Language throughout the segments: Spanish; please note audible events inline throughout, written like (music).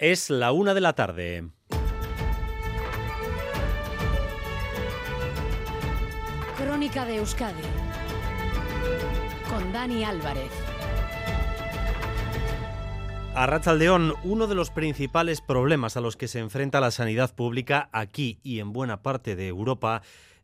Es la una de la tarde. Crónica de Euskadi con Dani Álvarez. A Rachaldeón, uno de los principales problemas a los que se enfrenta la sanidad pública aquí y en buena parte de Europa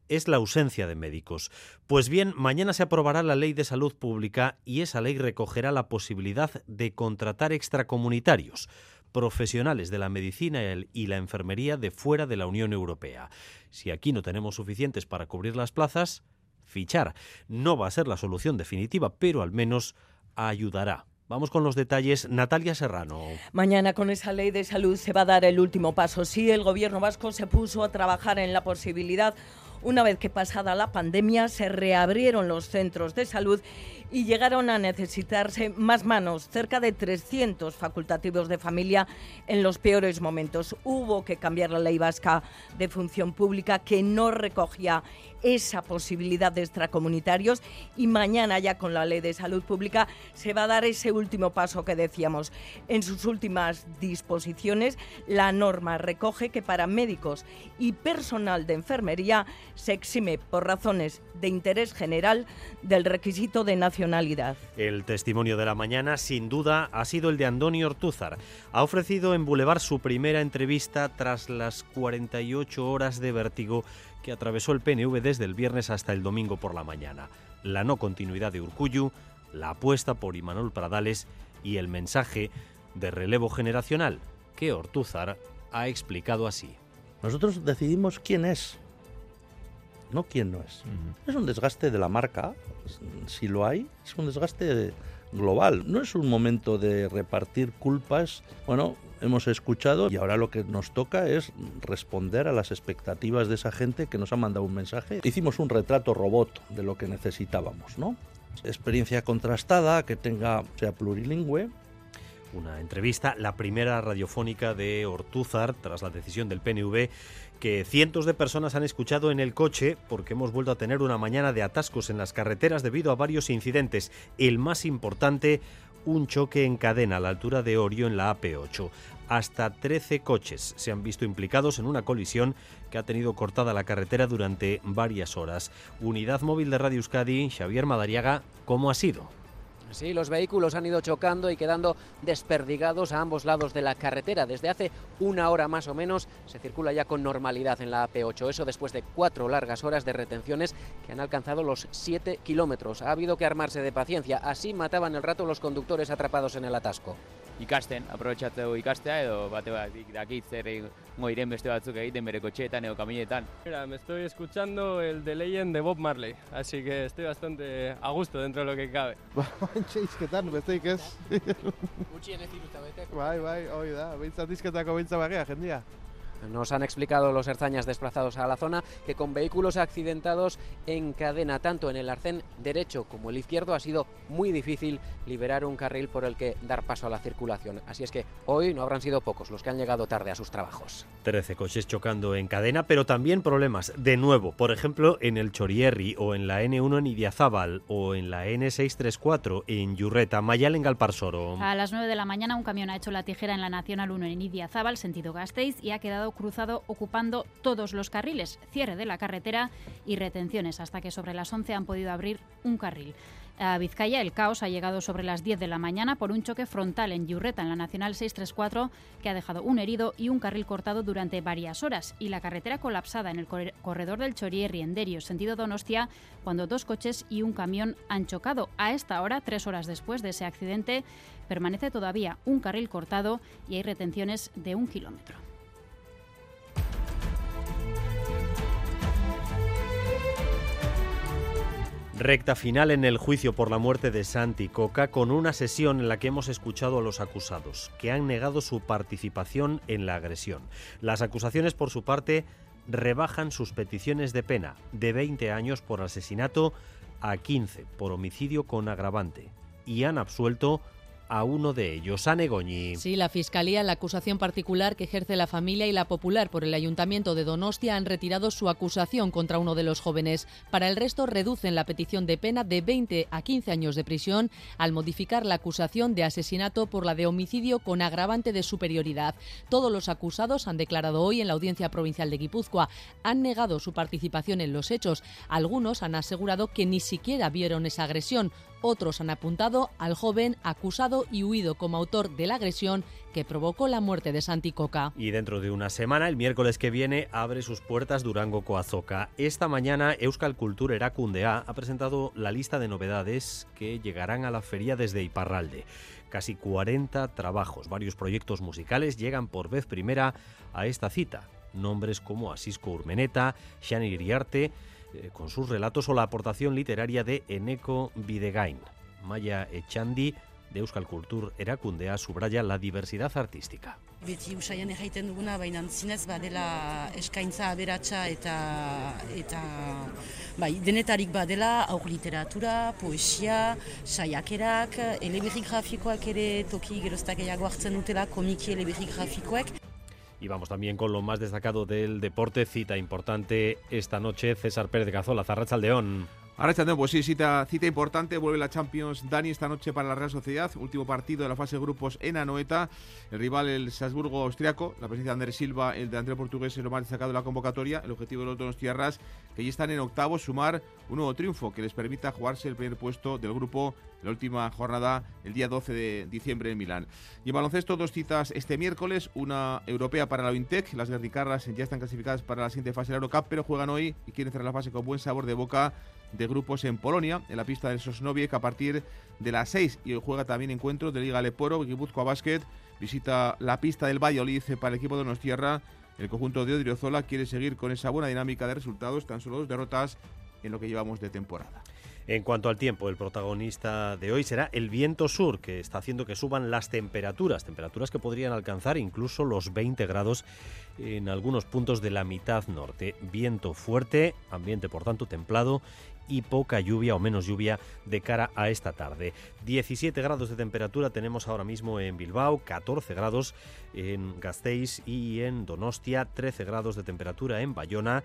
es la ausencia de médicos. Pues bien, mañana se aprobará la ley de salud pública y esa ley recogerá la posibilidad de contratar extracomunitarios profesionales de la medicina y la enfermería de fuera de la Unión Europea. Si aquí no tenemos suficientes para cubrir las plazas, fichar. No va a ser la solución definitiva, pero al menos ayudará. Vamos con los detalles. Natalia Serrano. Mañana con esa ley de salud se va a dar el último paso. Sí, el gobierno vasco se puso a trabajar en la posibilidad una vez que pasada la pandemia se reabrieron los centros de salud y llegaron a necesitarse más manos, cerca de 300 facultativos de familia en los peores momentos. Hubo que cambiar la ley vasca de función pública que no recogía esa posibilidad de extracomunitarios y mañana ya con la ley de salud pública se va a dar ese último paso que decíamos. En sus últimas disposiciones, la norma recoge que para médicos y personal de enfermería se exime por razones de interés general del requisito de nacionalidad. El testimonio de la mañana, sin duda, ha sido el de Andoni Ortúzar. Ha ofrecido en Boulevard su primera entrevista tras las 48 horas de vértigo que atravesó el PNV desde el viernes hasta el domingo por la mañana. La no continuidad de Urcuyu, la apuesta por Imanol Pradales y el mensaje de relevo generacional que Ortúzar ha explicado así. Nosotros decidimos quién es, no quién no es. Es un desgaste de la marca, si lo hay, es un desgaste global. No es un momento de repartir culpas. Bueno, hemos escuchado y ahora lo que nos toca es responder a las expectativas de esa gente que nos ha mandado un mensaje. Hicimos un retrato robot de lo que necesitábamos, ¿no? Experiencia contrastada, que tenga, sea plurilingüe, una entrevista, la primera radiofónica de Ortúzar tras la decisión del PNV que cientos de personas han escuchado en el coche porque hemos vuelto a tener una mañana de atascos en las carreteras debido a varios incidentes. El más importante, un choque en cadena a la altura de Orio en la AP8. Hasta 13 coches se han visto implicados en una colisión que ha tenido cortada la carretera durante varias horas. Unidad móvil de Radio Euskadi, Xavier Madariaga, ¿cómo ha sido? Sí, los vehículos han ido chocando y quedando desperdigados a ambos lados de la carretera. Desde hace una hora más o menos se circula ya con normalidad en la AP8. Eso después de cuatro largas horas de retenciones que han alcanzado los 7 kilómetros. Ha habido que armarse de paciencia. Así mataban el rato los conductores atrapados en el atasco. Ikasten, aprobetsatzeko ikastea edo bate bat dakit zer egingo iren beste batzuk egiten bere kotxeetan edo kaminetan. Mira, me estoy escuchando el de Legend de Bob Marley, así que estoy bastante a gusto dentro de lo que cabe. (laughs) Bantxe izketan, besteik ez. Gutxien ez dituzta beteko. bai, bai, hoi da, behintzat izketako behintza bagia, jendia. Nos han explicado los herzañas desplazados a la zona que con vehículos accidentados en cadena tanto en el arcén derecho como el izquierdo ha sido muy difícil liberar un carril por el que dar paso a la circulación. Así es que hoy no habrán sido pocos los que han llegado tarde a sus trabajos. 13 coches chocando en cadena, pero también problemas de nuevo, por ejemplo, en el Chorierri o en la N1 en Idiazábal o en la N634 en Yurreta, Mayal en Galparsoro. A las 9 de la mañana un camión ha hecho la tijera en la Nacional 1 en Idiazábal, sentido Gasteiz, y ha quedado cruzado ocupando todos los carriles, cierre de la carretera y retenciones hasta que sobre las 11 han podido abrir un carril. A Vizcaya el caos ha llegado sobre las 10 de la mañana por un choque frontal en Yurreta, en la Nacional 634, que ha dejado un herido y un carril cortado durante varias horas, y la carretera colapsada en el corredor del Chorierri en Derio, sentido Donostia, cuando dos coches y un camión han chocado. A esta hora, tres horas después de ese accidente, permanece todavía un carril cortado y hay retenciones de un kilómetro. Recta final en el juicio por la muerte de Santi Coca con una sesión en la que hemos escuchado a los acusados, que han negado su participación en la agresión. Las acusaciones, por su parte, rebajan sus peticiones de pena de 20 años por asesinato a 15 por homicidio con agravante y han absuelto a uno de ellos, a Negoñi. Sí, la Fiscalía, la acusación particular que ejerce la familia y la popular por el Ayuntamiento de Donostia han retirado su acusación contra uno de los jóvenes. Para el resto, reducen la petición de pena de 20 a 15 años de prisión al modificar la acusación de asesinato por la de homicidio con agravante de superioridad. Todos los acusados han declarado hoy en la Audiencia Provincial de Guipúzcoa. Han negado su participación en los hechos. Algunos han asegurado que ni siquiera vieron esa agresión. Otros han apuntado al joven acusado y huido como autor de la agresión que provocó la muerte de Santi Coca. Y dentro de una semana, el miércoles que viene, abre sus puertas Durango Coazoca. Esta mañana, Euskal Cultura Eracundea ha presentado la lista de novedades que llegarán a la feria desde Iparralde. Casi 40 trabajos, varios proyectos musicales llegan por vez primera a esta cita. Nombres como Asisco Urmeneta, Shani Iriarte, eh, con sus relatos o la aportación literaria de Eneco Videgain. Maya Echandi, de Euskal Kultur erakundea subraya la diversidad artística. Beti usaian erraiten duguna, baina zinez badela eskaintza aberatsa eta, eta bai, denetarik badela aur literatura, poesia, saiakerak, elebirri grafikoak ere toki geroztak gehiago hartzen dutela, komiki elebirri grafikoek. Y vamos también con lo más destacado del deporte, cita importante esta noche, César Pérez de Cazola, Zarrachaldeón. Ahora Chandon, pues sí, cita, cita importante, vuelve la Champions Dani esta noche para la Real Sociedad, último partido de la fase de grupos en Anoeta, el rival el Salzburgo austriaco, la presencia de Andrés Silva, el delantero portugués es lo más destacado de la convocatoria, el objetivo de los dos tierras que ya están en octavos, sumar un nuevo triunfo que les permita jugarse el primer puesto del grupo la última jornada el día 12 de diciembre en Milán. Y en baloncesto, dos citas este miércoles, una europea para la Ointec, las guerricarras ya están clasificadas para la siguiente fase de la Eurocup, pero juegan hoy y quieren cerrar la fase con buen sabor de boca de grupos en Polonia, en la pista del Sosnoviec a partir de las 6 y hoy juega también encuentro de Liga Leporo, Guipúzcoa Basket, visita la pista del Valladolid para el equipo de Nostierra. El conjunto de Odriozola quiere seguir con esa buena dinámica de resultados, tan solo dos derrotas en lo que llevamos de temporada. En cuanto al tiempo, el protagonista de hoy será el viento sur, que está haciendo que suban las temperaturas, temperaturas que podrían alcanzar incluso los 20 grados en algunos puntos de la mitad norte. Viento fuerte, ambiente por tanto templado y poca lluvia o menos lluvia de cara a esta tarde. 17 grados de temperatura tenemos ahora mismo en Bilbao, 14 grados en Gasteiz y en Donostia, 13 grados de temperatura en Bayona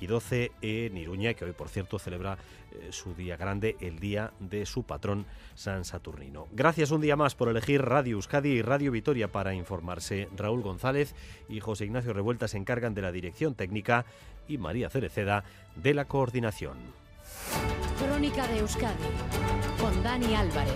y 12 en Iruña, que hoy por cierto celebra eh, su día grande, el día de su patrón San Saturnino. Gracias un día más por elegir Radio Euskadi y Radio Vitoria para informarse. Raúl González y José Ignacio Revuelta se encargan de la dirección técnica y María Cereceda de la coordinación. Crónica de Euskadi con Dani Álvarez.